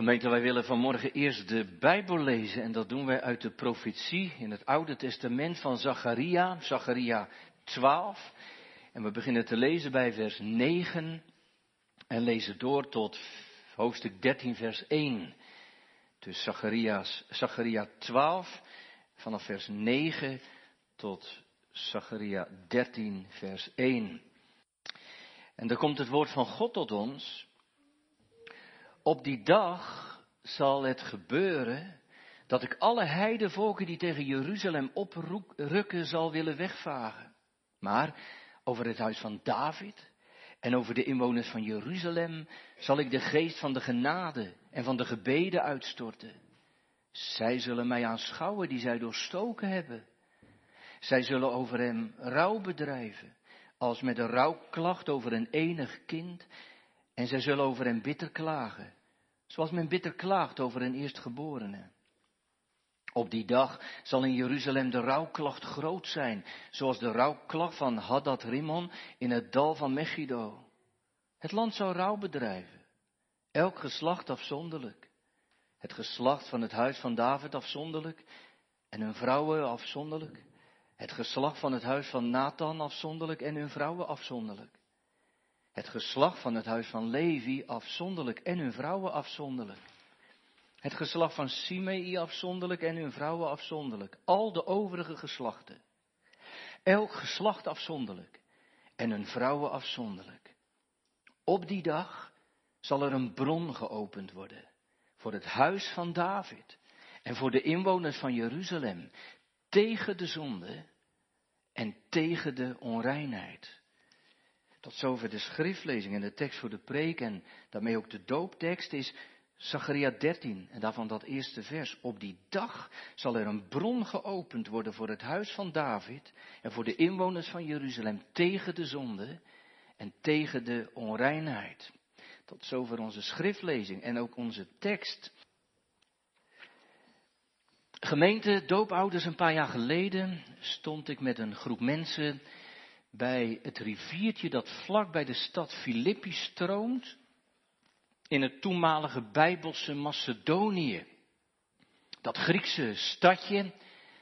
Gemeente, wij willen vanmorgen eerst de Bijbel lezen en dat doen wij uit de profetie in het Oude Testament van Zacharia, Zacharia 12. En we beginnen te lezen bij vers 9 en lezen door tot hoofdstuk 13, vers 1. Dus Zacharias, Zacharia 12, vanaf vers 9 tot Zacharia 13, vers 1. En dan komt het woord van God tot ons. Op die dag zal het gebeuren dat ik alle heidevolken die tegen Jeruzalem oprukken zal willen wegvagen. Maar over het huis van David en over de inwoners van Jeruzalem zal ik de geest van de genade en van de gebeden uitstorten. Zij zullen mij aanschouwen die zij doorstoken hebben. Zij zullen over hem rouw bedrijven, als met een rouwklacht over een enig kind, en zij zullen over hem bitter klagen, zoals men bitter klaagt over een eerstgeborene. Op die dag zal in Jeruzalem de rouwklacht groot zijn, zoals de rouwklacht van Hadad Rimon in het dal van Megiddo. Het land zou rouw bedrijven, elk geslacht afzonderlijk. Het geslacht van het huis van David afzonderlijk en hun vrouwen afzonderlijk. Het geslacht van het huis van Nathan afzonderlijk en hun vrouwen afzonderlijk. Het geslacht van het huis van Levi afzonderlijk en hun vrouwen afzonderlijk. Het geslacht van Simei afzonderlijk en hun vrouwen afzonderlijk. Al de overige geslachten. Elk geslacht afzonderlijk en hun vrouwen afzonderlijk. Op die dag zal er een bron geopend worden voor het huis van David en voor de inwoners van Jeruzalem tegen de zonde en tegen de onreinheid. Tot zover de schriftlezing en de tekst voor de preek en daarmee ook de dooptekst is Zacharia 13 en daarvan dat eerste vers. Op die dag zal er een bron geopend worden voor het huis van David en voor de inwoners van Jeruzalem tegen de zonde en tegen de onreinheid. Tot zover onze schriftlezing en ook onze tekst. Gemeente doopouders, een paar jaar geleden stond ik met een groep mensen bij het riviertje dat vlak bij de stad Filippi stroomt, in het toenmalige Bijbelse Macedonië. Dat Griekse stadje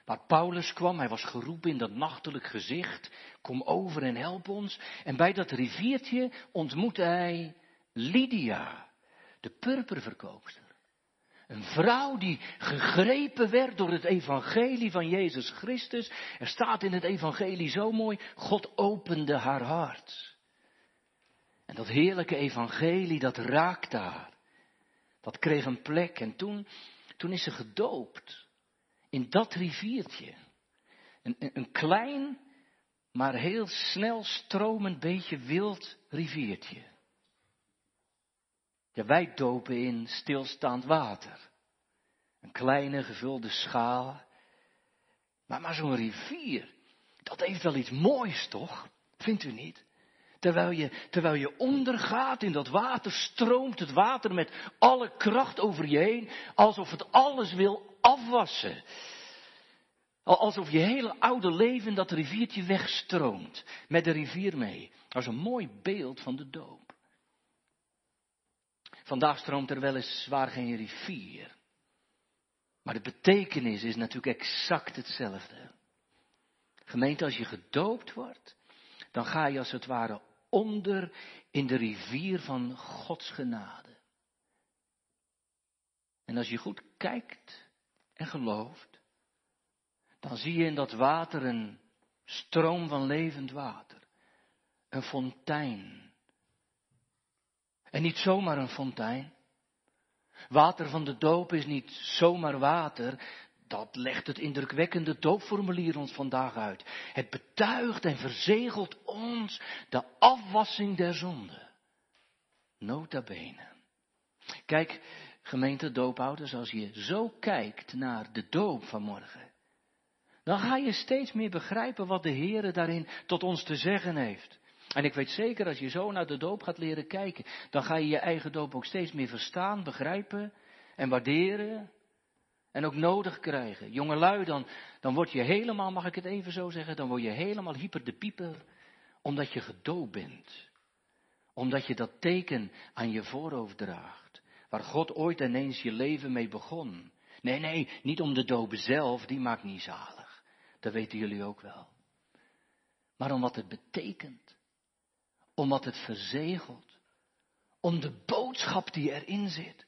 waar Paulus kwam, hij was geroepen in dat nachtelijk gezicht, kom over en help ons. En bij dat riviertje ontmoette hij Lydia, de purperverkoopster. Een vrouw die gegrepen werd door het evangelie van Jezus Christus. Er staat in het evangelie zo mooi, God opende haar hart. En dat heerlijke evangelie, dat raakt haar. Dat kreeg een plek en toen, toen is ze gedoopt. In dat riviertje. Een, een klein, maar heel snel stromend beetje wild riviertje. Ja, wij dopen in stilstaand water. Een kleine gevulde schaal. Maar, maar zo'n rivier, dat heeft wel iets moois, toch? Vindt u niet? Terwijl je, terwijl je ondergaat in dat water, stroomt het water met alle kracht over je heen, alsof het alles wil afwassen. Alsof je hele oude leven dat riviertje wegstroomt, met de rivier mee. Dat is een mooi beeld van de doop. Vandaag stroomt er weliswaar geen rivier. Maar de betekenis is natuurlijk exact hetzelfde. Gemeente, als je gedoopt wordt, dan ga je als het ware onder in de rivier van Gods genade. En als je goed kijkt en gelooft, dan zie je in dat water een stroom van levend water, een fontein en niet zomaar een fontein. Water van de doop is niet zomaar water. Dat legt het indrukwekkende doopformulier ons vandaag uit. Het betuigt en verzegelt ons de afwassing der zonde. Nota bene. Kijk, gemeente doopouders, als je zo kijkt naar de doop van morgen, dan ga je steeds meer begrijpen wat de Heer daarin tot ons te zeggen heeft. En ik weet zeker, als je zo naar de doop gaat leren kijken, dan ga je je eigen doop ook steeds meer verstaan, begrijpen en waarderen. En ook nodig krijgen. Jongelui, dan, dan word je helemaal, mag ik het even zo zeggen, dan word je helemaal hyper de pieper, omdat je gedoopt bent. Omdat je dat teken aan je voorhoofd draagt. Waar God ooit ineens je leven mee begon. Nee, nee, niet om de doop zelf, die maakt niet zalig. Dat weten jullie ook wel. Maar om wat het betekent. Om wat het verzegelt. Om de boodschap die erin zit.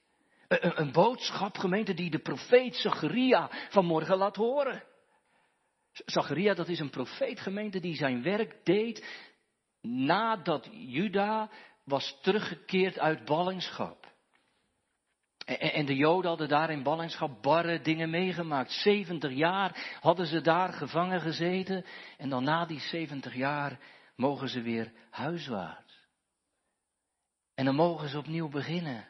Een, een boodschap, gemeente, die de profeet Zacharia vanmorgen laat horen. Zacharia, dat is een profeet, gemeente, die zijn werk deed nadat Juda was teruggekeerd uit ballingschap. En de Joden hadden daar in ballingschap barre dingen meegemaakt. 70 jaar hadden ze daar gevangen gezeten. En dan na die 70 jaar mogen ze weer huiswaarts. En dan mogen ze opnieuw beginnen.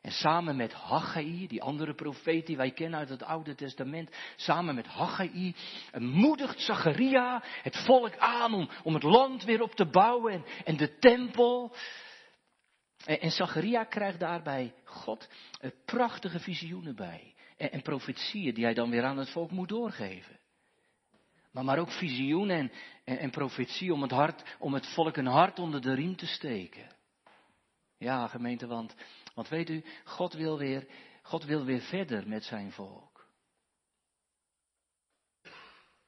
En samen met Haggai, die andere profeet die wij kennen uit het Oude Testament, samen met Haggai, moedigt Zacharia het volk aan om, het land weer op te bouwen en, de tempel. En, en Zacharia krijgt daarbij God prachtige visioenen bij. En, en profetieën die hij dan weer aan het volk moet doorgeven. Maar, maar ook visioenen en, en, en profetie om het, hart, om het volk een hart onder de riem te steken. Ja, gemeente, want want weet u, God wil weer, God wil weer verder met zijn volk.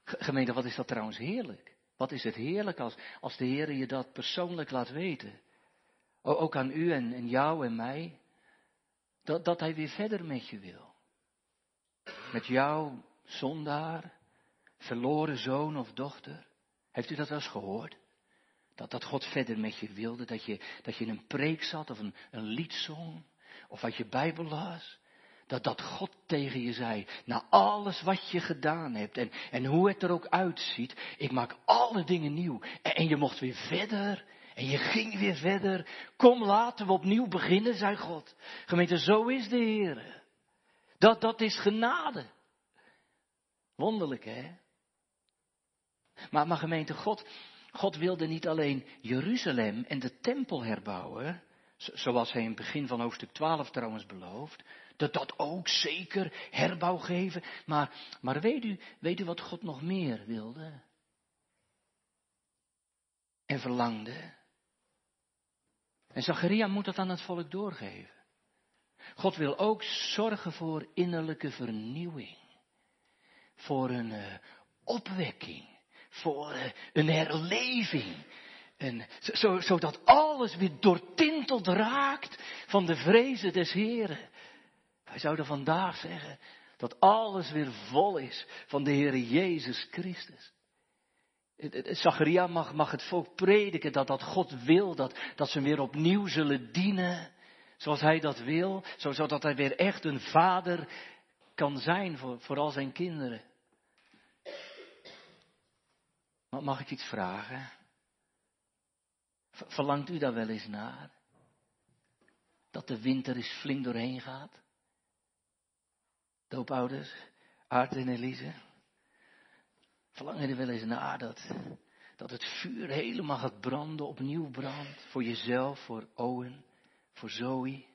Gemeente, wat is dat trouwens heerlijk? Wat is het heerlijk als, als de Heer je dat persoonlijk laat weten? Ook aan u en, en jou en mij. Dat, dat Hij weer verder met je wil. Met jou, zondaar, verloren zoon of dochter. Heeft u dat wel eens gehoord? Dat, dat God verder met je wilde, dat je, dat je in een preek zat of een, een lied zong, of wat je Bijbel las. Dat, dat God tegen je zei, na alles wat je gedaan hebt en, en hoe het er ook uitziet, ik maak alle dingen nieuw. En, en je mocht weer verder en je ging weer verder. Kom laten we opnieuw beginnen, zei God. Gemeente, zo is de Heer. Dat, dat is genade. Wonderlijk, hè? Maar, maar gemeente, God, God wilde niet alleen Jeruzalem en de tempel herbouwen, zoals hij in het begin van hoofdstuk 12 trouwens belooft, dat dat ook zeker herbouw geven. Maar, maar weet, u, weet u wat God nog meer wilde? En verlangde. En Zacharia moet dat aan het volk doorgeven. God wil ook zorgen voor innerlijke vernieuwing. Voor een uh, opwekking voor eh, een herleving. En zo, zodat alles weer doortinteld raakt van de vrezen des Heren. Wij zouden vandaag zeggen dat alles weer vol is van de Heere Jezus Christus. Zacharia mag, mag het volk prediken dat, dat God wil, dat, dat ze weer opnieuw zullen dienen zoals hij dat wil, zodat hij weer echt een vader kan zijn voor, voor al zijn kinderen. Mag ik iets vragen? Verlangt u daar wel eens naar? Dat de winter eens flink doorheen gaat? Doopouders, Aart en Elise. Verlangen er wel eens naar dat, dat het vuur helemaal gaat branden, opnieuw brandt. Voor jezelf, voor Owen, voor Zoe.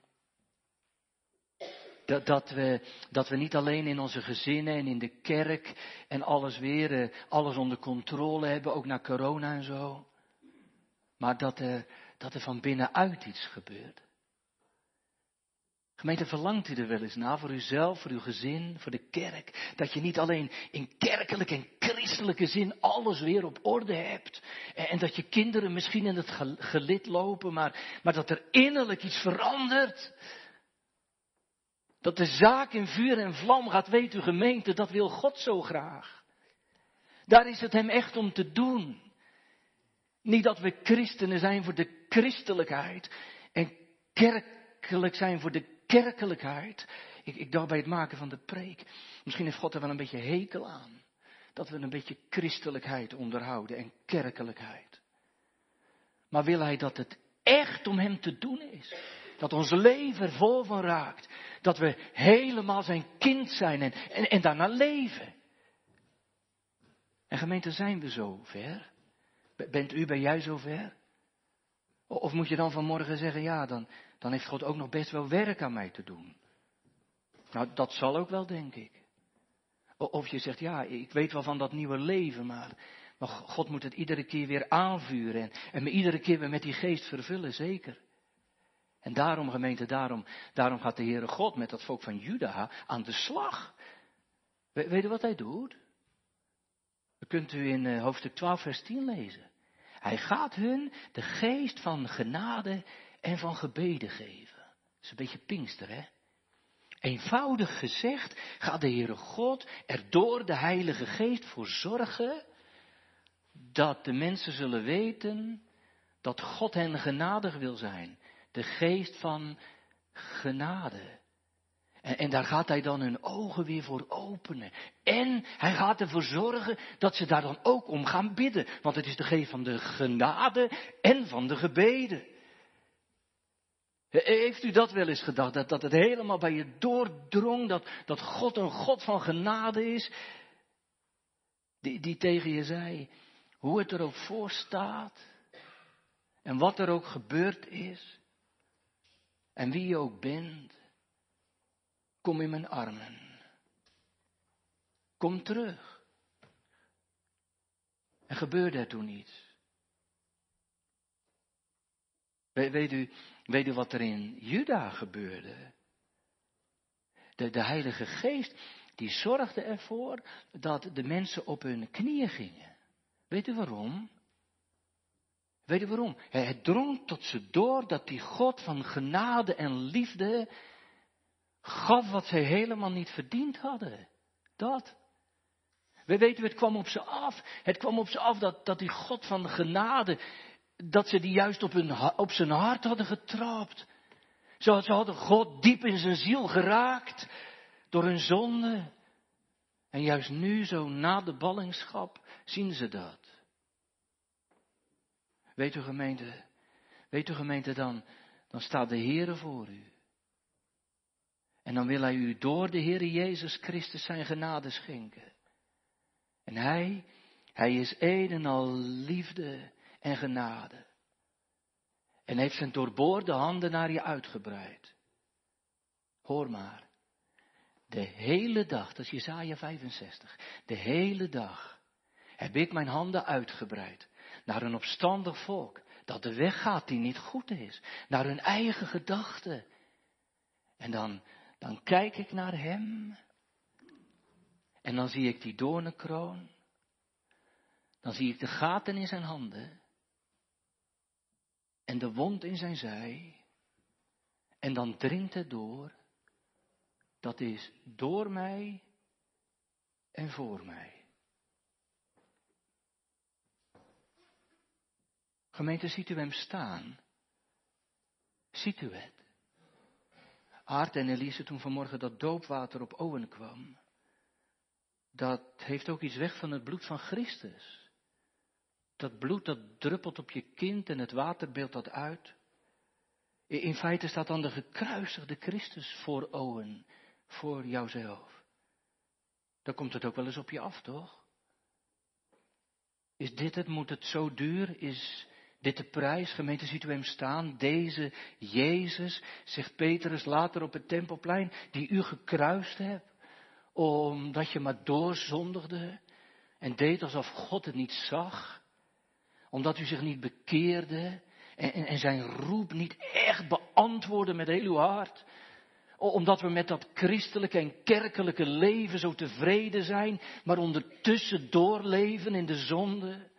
Dat, dat, we, dat we niet alleen in onze gezinnen en in de kerk en alles weer, eh, alles onder controle hebben, ook na corona en zo. Maar dat er, dat er van binnenuit iets gebeurt. Gemeente, verlangt u er wel eens naar voor uzelf, voor uw gezin, voor de kerk? Dat je niet alleen in kerkelijke en christelijke zin alles weer op orde hebt. En dat je kinderen misschien in het gelid lopen, maar, maar dat er innerlijk iets verandert. Dat de zaak in vuur en vlam gaat, weet u gemeente, dat wil God zo graag. Daar is het hem echt om te doen. Niet dat we christenen zijn voor de christelijkheid en kerkelijk zijn voor de kerkelijkheid. Ik, ik dacht bij het maken van de preek. Misschien heeft God er wel een beetje hekel aan. Dat we een beetje christelijkheid onderhouden en kerkelijkheid. Maar wil hij dat het echt om hem te doen is? Dat ons leven er vol van raakt. Dat we helemaal zijn kind zijn en, en, en daarna leven. En gemeente, zijn we zo ver? Bent u, ben jij zo ver? Of moet je dan vanmorgen zeggen, ja, dan, dan heeft God ook nog best wel werk aan mij te doen. Nou, dat zal ook wel, denk ik. Of je zegt, ja, ik weet wel van dat nieuwe leven, maar, God moet het iedere keer weer aanvuren en, en me iedere keer weer met die geest vervullen, zeker. En daarom, gemeente, daarom, daarom gaat de Heere God met dat volk van Juda aan de slag. We, weet u wat hij doet? Dat kunt u in eh, hoofdstuk 12, vers 10 lezen. Hij gaat hun de geest van genade en van gebeden geven. Dat is een beetje pinkster, hè? Eenvoudig gezegd gaat de Heere God er door de Heilige Geest voor zorgen dat de mensen zullen weten dat God hen genadig wil zijn. De geest van genade. En, daar gaat hij dan hun ogen weer voor openen. En hij gaat ervoor zorgen dat ze daar dan ook om gaan bidden. Want het is de geest van de genade en van de gebeden. Heeft u dat wel eens gedacht? Dat, dat het helemaal bij je doordrong, dat, dat God een God van genade is, die, die tegen je zei, hoe het er ook voor staat, en wat er ook gebeurd is, en wie je ook bent, kom in mijn armen. Kom terug. En gebeurde er toen iets. weet u, Weet u wat er in Juda gebeurde? De, de Heilige Geest, die zorgde ervoor dat de mensen op hun knieën gingen. Weet u waarom? Weet u waarom? Het drong tot ze door dat die God van genade en liefde gaf wat zij helemaal niet verdiend hadden. Dat. We weten, het kwam op ze af. Het kwam op ze af dat, dat die God van genade dat ze die juist op, hun, op zijn hart hadden getrapt. Ze, ze hadden God diep in zijn ziel geraakt door hun zonde. En juist nu, zo na de ballingschap, zien ze dat. Weet u gemeente, weet u gemeente dan, dan staat de Heere voor u. En dan wil hij u door de Heere Jezus Christus zijn genade schenken. En hij, hij is een en al liefde en genade. En heeft zijn doorboorde handen naar je uitgebreid. Hoor maar. De hele dag, dat is Jesaja 65. De hele dag heb ik mijn handen uitgebreid naar een opstandig volk. Dat de weg gaat die niet goed is. Naar hun eigen gedachten. En dan, dan kijk ik naar hem. En dan zie ik die doornenkroon. Dan zie ik de gaten in zijn handen en de wond in zijn zij. En dan dringt het door. Dat is door mij en voor mij. Gemeente, ziet u hem staan? Ziet u het? Aart en Elise toen vanmorgen dat doopwater op Owen kwam. Dat heeft ook iets weg van het bloed van Christus. Dat bloed dat druppelt op je kind en het water beeldt dat uit. In feite staat dan de gekruisigde Christus voor ogen, voor jouzelf. Dan komt het ook wel eens op je af, toch? Is dit het? Moet het zo duur? Is dit de prijs? Gemeente, ziet u hem staan? Deze Jezus, zegt Petrus later op het tempelplein, die u gekruist hebt, omdat je maar doorzondigde en deed alsof God het niet zag omdat u zich niet bekeerde en, en, en zijn roep niet echt beantwoordde met heel uw hart. Omdat we met dat christelijke en kerkelijke leven zo tevreden zijn, maar ondertussen doorleven in de zonde.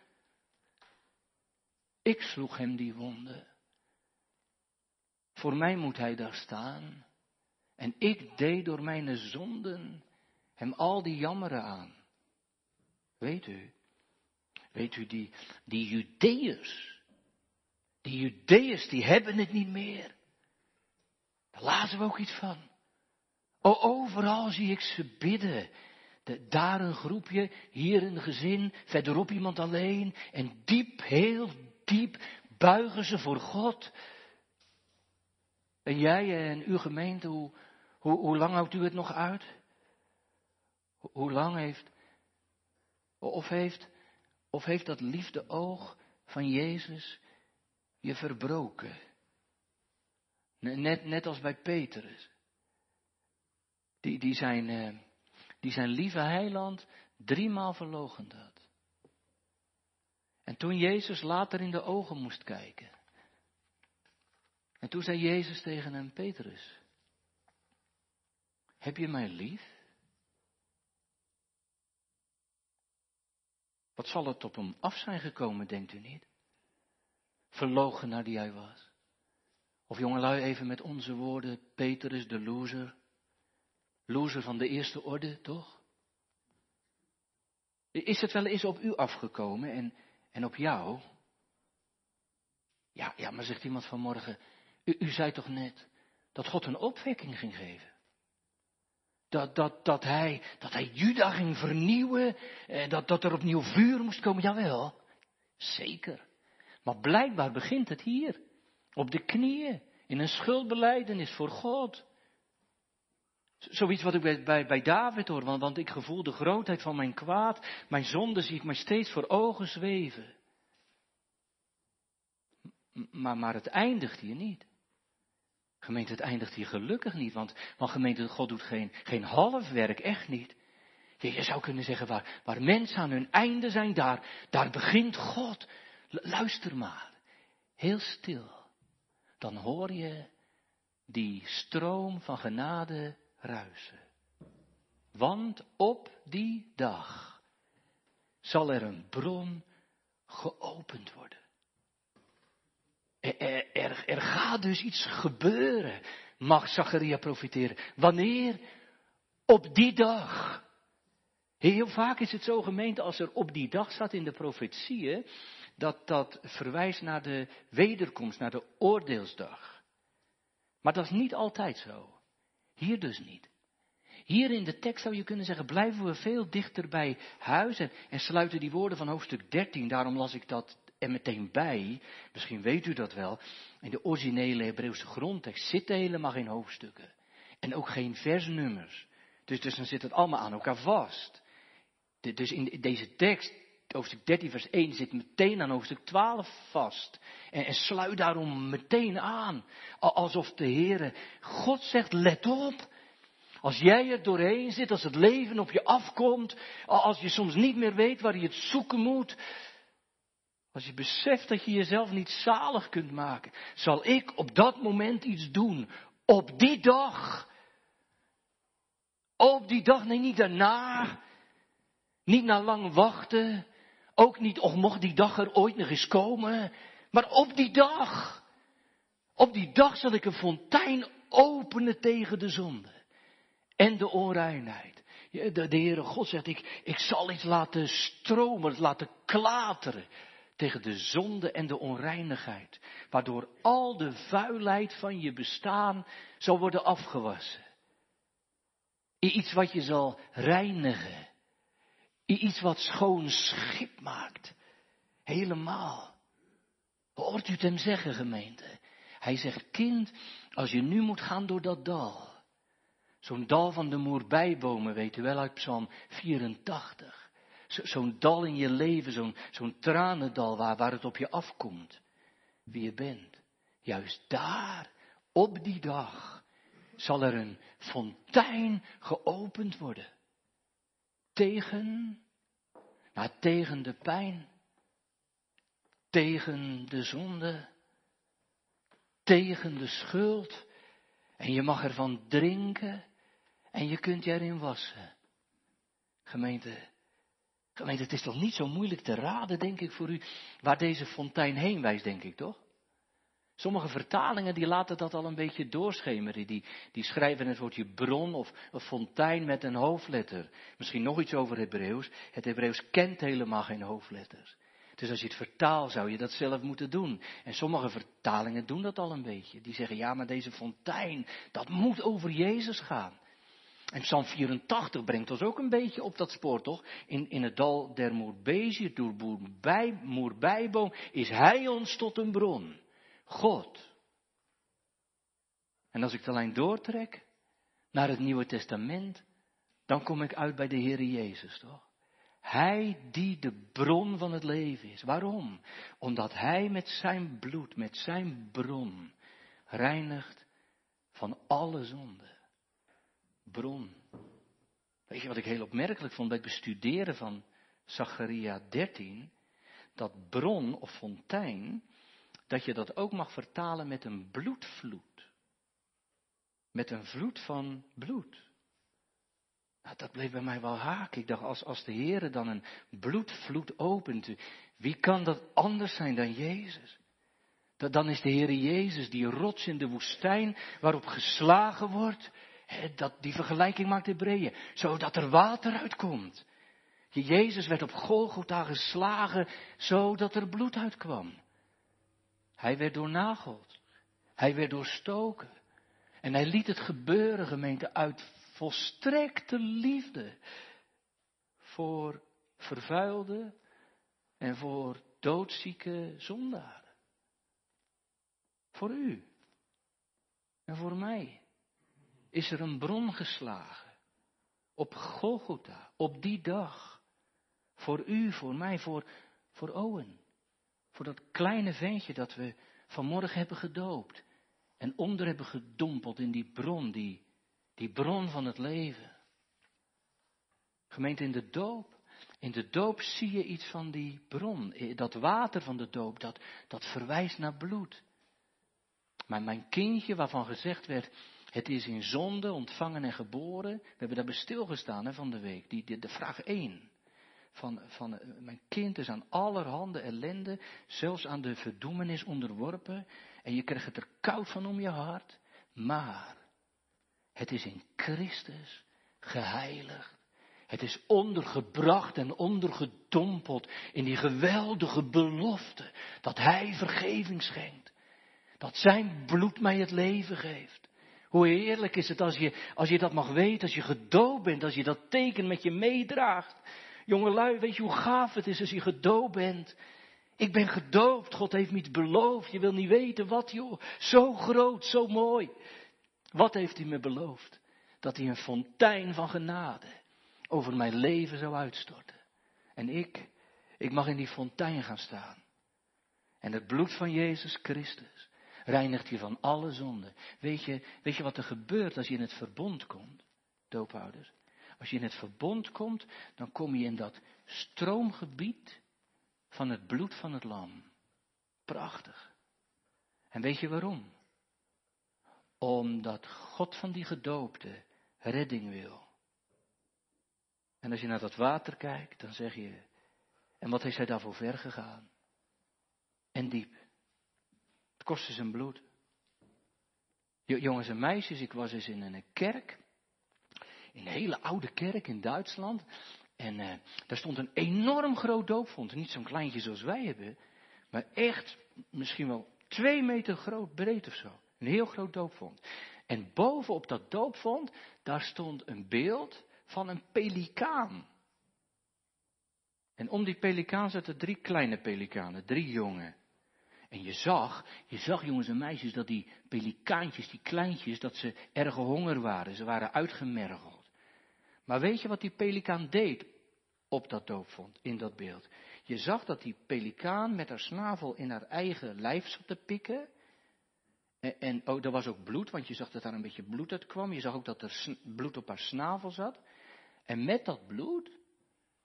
Ik sloeg hem die wonden. Voor mij moet hij daar staan. En ik deed door mijn zonden hem al die jammeren aan. Weet u, Weet u, die, die Judeërs, die Judeërs, die hebben het niet meer. Daar laten we ook iets van. O, overal zie ik ze bidden. De, daar een groepje, hier een gezin, verderop iemand alleen. En diep, heel diep buigen ze voor God. En jij en uw gemeente, hoe, hoe, hoe lang houdt u het nog uit? Hoe lang heeft, of heeft of heeft dat liefde oog van Jezus je verbroken? Net, net als bij Petrus. Die, die, zijn, eh, die zijn lieve heiland driemaal verlogen had. En toen Jezus later in de ogen moest kijken. En toen zei Jezus tegen hem, Petrus, heb je mij lief? Wat zal het op hem af zijn gekomen, denkt u niet? Verlogen naar die hij was. Of jongelui even met onze woorden, Petrus de loser. Loser van de eerste orde, toch? Is het wel eens op u afgekomen en, en op jou? Ja, ja, maar zegt iemand vanmorgen, u, u zei toch net dat God een opwekking ging geven? Dat, dat, dat, hij, dat hij Juda ging vernieuwen, eh, dat, dat er opnieuw vuur moest komen, jawel, zeker. Maar blijkbaar begint het hier, op de knieën, in een schuldbeleidenis voor God. Zoiets wat ik bij, bij, bij David hoor, want, want ik gevoel de grootheid van mijn kwaad, mijn zonde zie ik mij steeds voor ogen zweven. Maar, maar het eindigt hier niet. Gemeente, het eindigt hier gelukkig niet, want, want gemeente, God doet geen, geen half werk, echt niet. Je, je zou kunnen zeggen, waar, waar mensen aan hun einde zijn, daar, daar begint God. luister maar, heel stil. Dan hoor je die stroom van genade ruisen. Want op die dag zal er een bron geopend worden. Er, er, gaat dus iets gebeuren, mag Zacharia profiteren. Wanneer? Op die dag. Heel vaak is het zo gemeend als er op die dag staat in de profetieën, dat dat verwijst naar de wederkomst, naar de oordeelsdag. Maar dat is niet altijd zo. Hier dus niet. Hier in de tekst zou je kunnen zeggen, blijven we veel dichter bij huis en, en sluiten die woorden van hoofdstuk 13, daarom las ik dat er meteen bij, misschien weet u dat wel, in de originele Hebreeuwse grondtekst zitten helemaal geen hoofdstukken. En ook geen versnummers. Dus, dus dan zit het allemaal aan elkaar vast. dus in deze tekst, hoofdstuk 13 vers 1, zit meteen aan hoofdstuk 12 vast. En, en sluit daarom meteen aan. Alsof de Heere, God zegt, let op. Als jij er doorheen zit, als het leven op je afkomt, als je soms niet meer weet waar je het zoeken moet, als je beseft dat je jezelf niet zalig kunt maken, zal ik op dat moment iets doen. Op die dag. Op die dag, nee, niet daarna. Niet na lang wachten. Ook niet, of mocht die dag er ooit nog eens komen. Maar op die dag. Op die dag zal ik een fontein openen tegen de zonde. En de onreinheid. De, de Heere God zegt, ik, ik zal iets laten stromen, laten klateren tegen de zonde en de onreinigheid, waardoor al de vuilheid van je bestaan zal worden afgewassen. Iets wat je zal reinigen. Iets wat schoon schip maakt. Helemaal. Hoort u het hem zeggen, gemeente? Hij zegt, kind, als je nu moet gaan door dat dal. Zo'n dal van de moerbijbomen, weet u wel, uit Psalm 84 zo'n dal in je leven, zo'n zo'n tranendal waar, waar het op je afkomt. Wie je bent. Juist daar, op die dag, zal er een fontein geopend worden. Tegen, nou, tegen de pijn, tegen de zonde, tegen de schuld. En je mag ervan drinken en je kunt je erin wassen. Gemeente, Gemeente, het is toch niet zo moeilijk te raden, denk ik, voor u, waar deze fontein heen wijst, denk ik, toch? Sommige vertalingen die laten dat al een beetje doorschemeren. Die, die schrijven het woordje bron of een fontein met een hoofdletter. Misschien nog iets over Hebreeuws. Het Hebreeuws kent helemaal geen hoofdletters. Dus als je het vertaalt, zou je dat zelf moeten doen. En sommige vertalingen doen dat al een beetje. Die zeggen, ja, maar deze fontein, dat moet over Jezus gaan. En Psalm 84 brengt ons ook een beetje op dat spoor, toch? In, in het dal der Moerbezi, door Moerbijboom, is Hij ons tot een bron. God. En als ik de lijn doortrek naar het Nieuwe Testament, dan kom ik uit bij de Heer Jezus, toch? Hij die de bron van het leven is. Waarom? Omdat Hij met zijn bloed, met zijn bron, reinigt van alle zonden bron. Weet je wat ik heel opmerkelijk vond bij het bestuderen van Zacharia 13? Dat bron of fontein dat je dat ook mag vertalen met een bloedvloed. Met een vloed van bloed. Nou, dat bleef bij mij wel haak. Ik dacht, als, als de Heer dan een bloedvloed opent, wie kan dat anders zijn dan Jezus? Dan is de Heer Jezus die rots in de woestijn waarop geslagen wordt. Dat, die vergelijking maakt Hebreeën. Zodat er water uitkomt. Jezus werd op Golgotha geslagen zodat er bloed uitkwam. Hij werd doornageld. Hij werd doorstoken. En hij liet het gebeuren, gemeente, uit volstrekte liefde voor vervuilde en voor doodzieke zondaren. Voor u en voor mij is er een bron geslagen op Golgotha, op die dag. Voor u, voor mij, voor, voor Owen. Voor dat kleine ventje dat we vanmorgen hebben gedoopt. En onder hebben gedompeld in die bron, die, die bron van het leven. Gemeente in de doop. In de doop zie je iets van die bron. Dat water van de doop, dat, dat verwijst naar bloed. Maar mijn kindje, waarvan gezegd werd, het is in zonde ontvangen en geboren. We hebben daar bij stilgestaan hè, van de week. Die, die, de vraag 1. Van, van mijn kind is aan allerhande ellende, zelfs aan de verdoemenis onderworpen. En je krijgt het er koud van om je hart. Maar het is in Christus geheiligd. Het is ondergebracht en ondergedompeld in die geweldige belofte dat Hij vergeving schenkt. Dat Zijn bloed mij het leven geeft. Hoe heerlijk is het als je, als je dat mag weten, als je gedoopt bent, als je dat teken met je meedraagt. Jongelui, weet je hoe gaaf het is als je gedoopt bent? Ik ben gedoopt, God heeft me iets beloofd. Je wil niet weten wat, joh. Zo groot, zo mooi. Wat heeft hij me beloofd? Dat hij een fontein van genade over mijn leven zou uitstorten. En ik, ik mag in die fontein gaan staan. En het bloed van Jezus Christus reinigt je van alle zonden. Weet je, weet je wat er gebeurt als je in het verbond komt, doopouders? Als je in het verbond komt, dan kom je in dat stroomgebied van het bloed van het lam. Prachtig. En weet je waarom? Omdat God van die gedoopte redding wil. En als je naar dat water kijkt, dan zeg je, en wat heeft hij daarvoor ver gegaan? En diep. Het kostte zijn bloed. Jongens en meisjes, ik was eens in een kerk. In een hele oude kerk in Duitsland. En uh, daar stond een enorm groot doopvond. Niet zo'n kleintje zoals wij hebben. Maar echt misschien wel twee meter groot breed of zo. Een heel groot doopvond. En bovenop dat doopvond, daar stond een beeld van een pelikaan. En om die pelikaan zaten drie kleine pelikanen, drie jongen. En je zag, je zag jongens en meisjes dat die pelikaantjes, die kleintjes, dat ze erg honger waren. Ze waren uitgemergeld. Maar weet je wat die pelikaan deed op dat doopvond, in dat beeld? Je zag dat die pelikaan met haar snavel in haar eigen lijf zat te pikken. En, en oh, er was ook bloed, want je zag dat daar een beetje bloed uit kwam. Je zag ook dat er bloed op haar snavel zat. En met dat bloed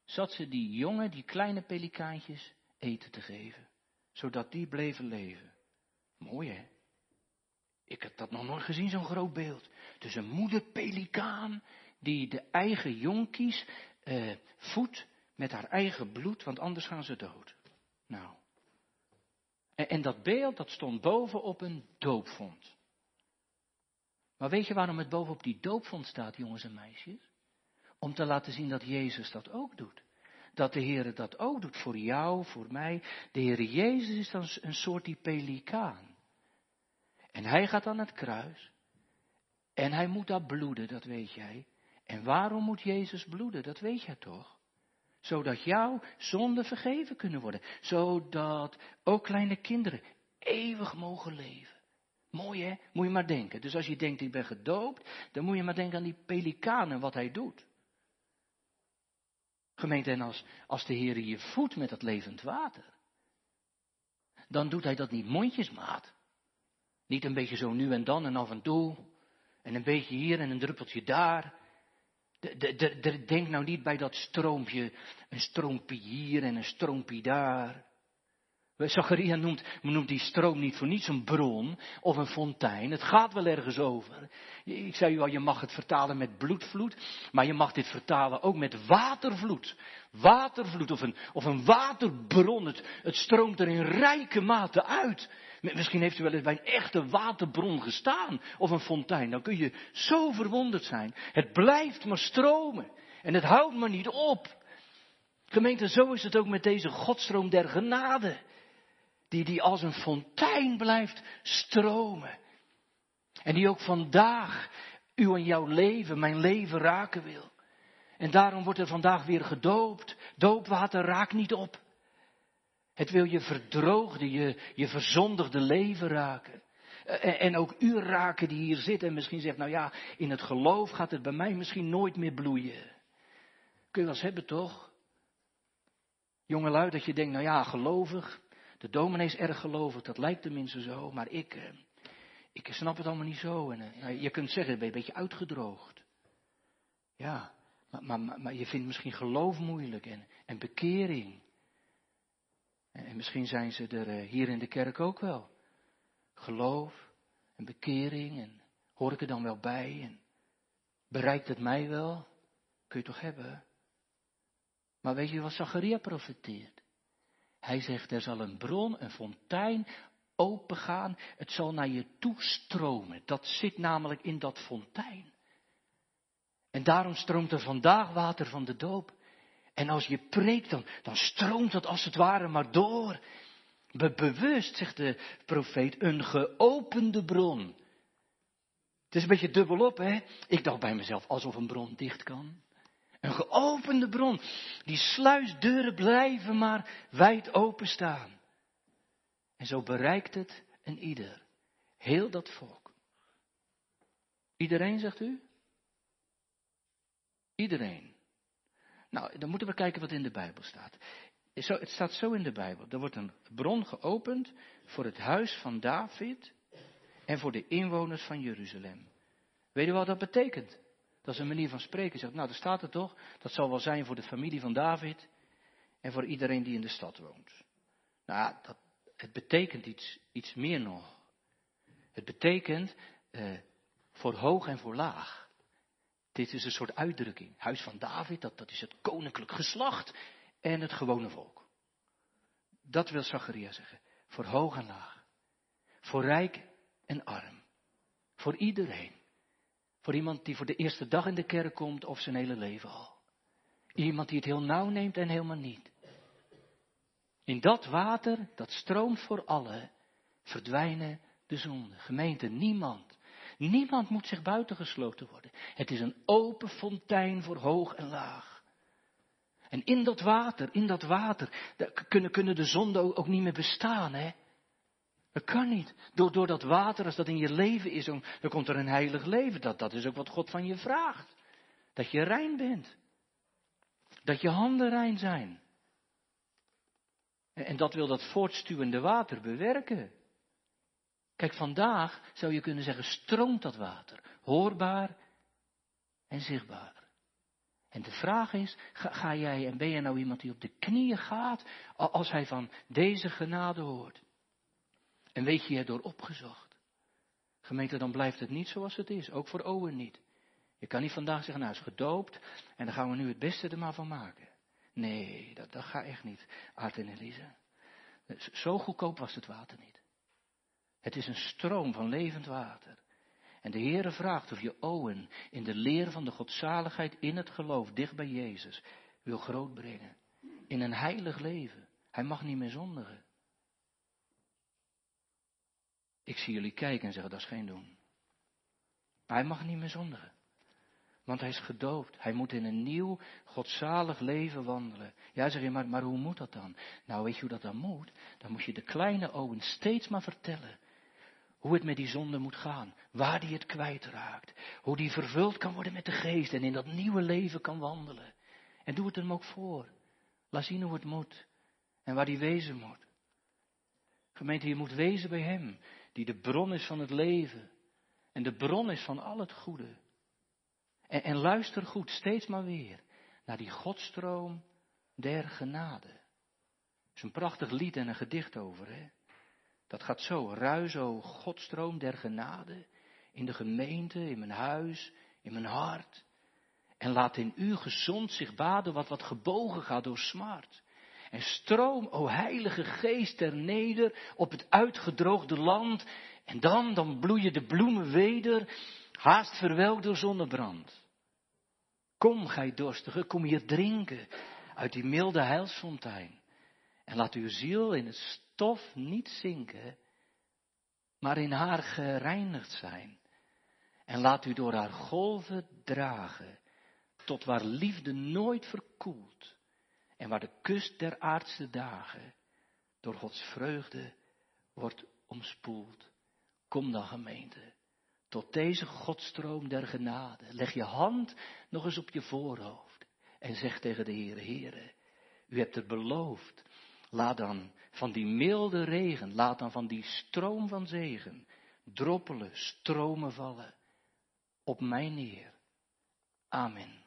zat ze die jongen, die kleine pelikaantjes, eten te geven zodat die bleven leven. Mooi hè? Ik heb dat nog nooit gezien, zo'n groot beeld. Dus een moeder pelikaan die de eigen jonkies eh, voedt met haar eigen bloed, want anders gaan ze dood. Nou. En, dat beeld, dat stond boven op een doopvond. Maar weet je waarom het bovenop die doopvond staat, jongens en meisjes? Om te laten zien dat Jezus dat ook doet dat de Heer dat ook doet voor jou, voor mij. De Heer Jezus is dan een soort die pelikaan. En hij gaat aan het kruis. En hij moet daar bloeden, dat weet jij. En waarom moet Jezus bloeden? Dat weet jij toch? Zodat jouw zonden vergeven kunnen worden. Zodat ook kleine kinderen eeuwig mogen leven. Mooi hè? Moet je maar denken. Dus als je denkt ik ben gedoopt, dan moet je maar denken aan die pelikaan en wat hij doet. Gemeente, en als, als de Heer je voedt met dat levend water, dan doet hij dat niet mondjesmaat. Niet een beetje zo nu en dan en af en toe. En een beetje hier en een druppeltje daar. De, de, de, denk nou niet bij dat stroompje, een stroompje hier en een stroompje daar. Zacharia noemt, noemt die stroom niet voor niets een bron of een fontein. Het gaat wel ergens over. Ik zei u al, je mag het vertalen met bloedvloed, maar je mag dit vertalen ook met watervloed. Watervloed of een, of een waterbron. Het stroomt er in rijke mate uit. Misschien heeft u wel eens bij een echte waterbron gestaan of een fontein. Dan kun je zo verwonderd zijn. Het blijft maar stromen en het houdt maar niet op. Gemeente, zo is het ook met deze godstroom der genade die, die als een fontein blijft stromen. En die ook vandaag u en jouw leven, mijn leven raken wil. En daarom wordt er vandaag weer gedoopt. Doopwater raakt niet op. Het wil je verdroogde, je, je verzondigde leven raken. En, en ook u raken die hier zit en misschien zegt, nou ja, in het geloof gaat het bij mij misschien nooit meer bloeien. Kun je wel eens hebben toch? Jongelui, dat je denkt, nou ja, gelovig, de dominee is erg gelovig, dat lijkt tenminste zo, maar ik, eh, ik snap het allemaal niet zo. En, eh, nou, je kunt zeggen, ben je een beetje uitgedroogd. Ja, maar, maar, maar je vindt misschien geloof moeilijk en, en bekering. En, en misschien zijn ze er eh, hier in de kerk ook wel. Geloof en bekering en hoor ik er dan wel bij en bereikt het mij wel? Kun je toch hebben? Maar weet je wat Zacharia profeteert? Hij zegt, er zal een bron, een fontein opengaan. Het zal naar je toestromen. Dat zit namelijk in dat fontein. En daarom stroomt er vandaag water van de doop. En als je preekt, dan, dan stroomt dat als het ware maar door. Be bewust, zegt de profeet, een geopende bron. Het is een beetje dubbelop, hè? Ik dacht bij mezelf, alsof een bron dicht kan. Een geopende bron. Die sluisdeuren blijven maar wijd openstaan. En zo bereikt het een ieder. Heel dat volk. Iedereen, zegt u? Iedereen. Nou, dan moeten we kijken wat in de Bijbel staat. Het staat zo in de Bijbel. Er wordt een bron geopend voor het huis van David en voor de inwoners van Jeruzalem. Weet je wat dat betekent? Dat is een manier van spreken. Zegt, nou, daar staat het toch. Dat zal wel zijn voor de familie van David en voor iedereen die in de stad woont. Nou, dat, het betekent iets, iets meer nog. Het betekent eh, voor hoog en voor laag. Dit is een soort uitdrukking. Huis van David, dat, dat is het koninklijk geslacht en het gewone volk. Dat wil Zacharia zeggen. Voor hoog en laag. Voor rijk en arm. Voor iedereen. Voor iemand die voor de eerste dag in de kerk komt of zijn hele leven al. Iemand die het heel nauw neemt en helemaal niet. In dat water, dat stroomt voor allen, verdwijnen de zonden. Gemeente, niemand. Niemand moet zich buitengesloten worden. Het is een open fontein voor hoog en laag. En in dat water, in dat water, kunnen, kunnen de zonden ook niet meer bestaan, hè? Dat kan niet. Door, door dat water, als dat in je leven is, dan, komt er een heilig leven. Dat, dat is ook wat God van je vraagt. Dat je rein bent. Dat je handen rein zijn. En, en dat wil dat voortstuwende water bewerken. Kijk, vandaag zou je kunnen zeggen, stroomt dat water. Hoorbaar en zichtbaar. En de vraag is, ga, jij en ben jij nou iemand die op de knieën gaat als hij van deze genade hoort? En weet je door opgezocht. Gemeente, dan blijft het niet zoals het is. Ook voor Owen niet. Je kan niet vandaag zeggen, nou is gedoopt en dan gaan we nu het beste er maar van maken. Nee, dat, dat gaat echt niet, Art en Elise. Zo goedkoop was het water niet. Het is een stroom van levend water. En de Heere vraagt of je Owen in de leer van de godzaligheid in het geloof dicht bij Jezus wil grootbrengen. In een heilig leven. Hij mag niet meer zondigen. Ik zie jullie kijken en zeggen, dat is geen doen. Maar hij mag niet meer zondigen. Want hij is gedoofd. Hij moet in een nieuw, godzalig leven wandelen. Ja, zeg je, maar, maar hoe moet dat dan? Nou, weet je hoe dat dan moet? Dan moet je de kleine Owen steeds maar vertellen. Hoe het met die zonde moet gaan. Waar die het kwijtraakt. Hoe die vervuld kan worden met de geest. En in dat nieuwe leven kan wandelen. En doe het hem ook voor. Laat zien hoe het moet. En waar die wezen moet. Gemeente, je moet wezen bij hem die de bron is van het leven en de bron is van al het goede. En, en luister goed, steeds maar weer, naar die godstroom der genade. is een prachtig lied en een gedicht over, hè? Dat gaat zo. Ruis, Godstroom der genade. In de gemeente, in mijn huis, in mijn hart. En laat in u gezond zich baden wat wat gebogen gaat door smart. En stroom, o heilige geest ter neder op het uitgedroogde land. En dan, dan bloeien de bloemen weder, haast verwelkt door zonnebrand. Kom, gij dorstige, kom hier drinken uit die milde heilsfontein. En laat uw ziel in het stof niet zinken, maar in haar gereinigd zijn. En laat u door haar golven dragen, tot waar liefde nooit verkoelt. En waar de kust der aardse dagen door Gods vreugde wordt omspoeld. Kom dan gemeente, tot deze Godstroom der genade. Leg je hand nog eens op je voorhoofd en zeg tegen de Heere, Heere, u hebt het beloofd. Laat dan van die milde regen, laat dan van die stroom van zegen, droppelen, stromen vallen op mij neer. Amen.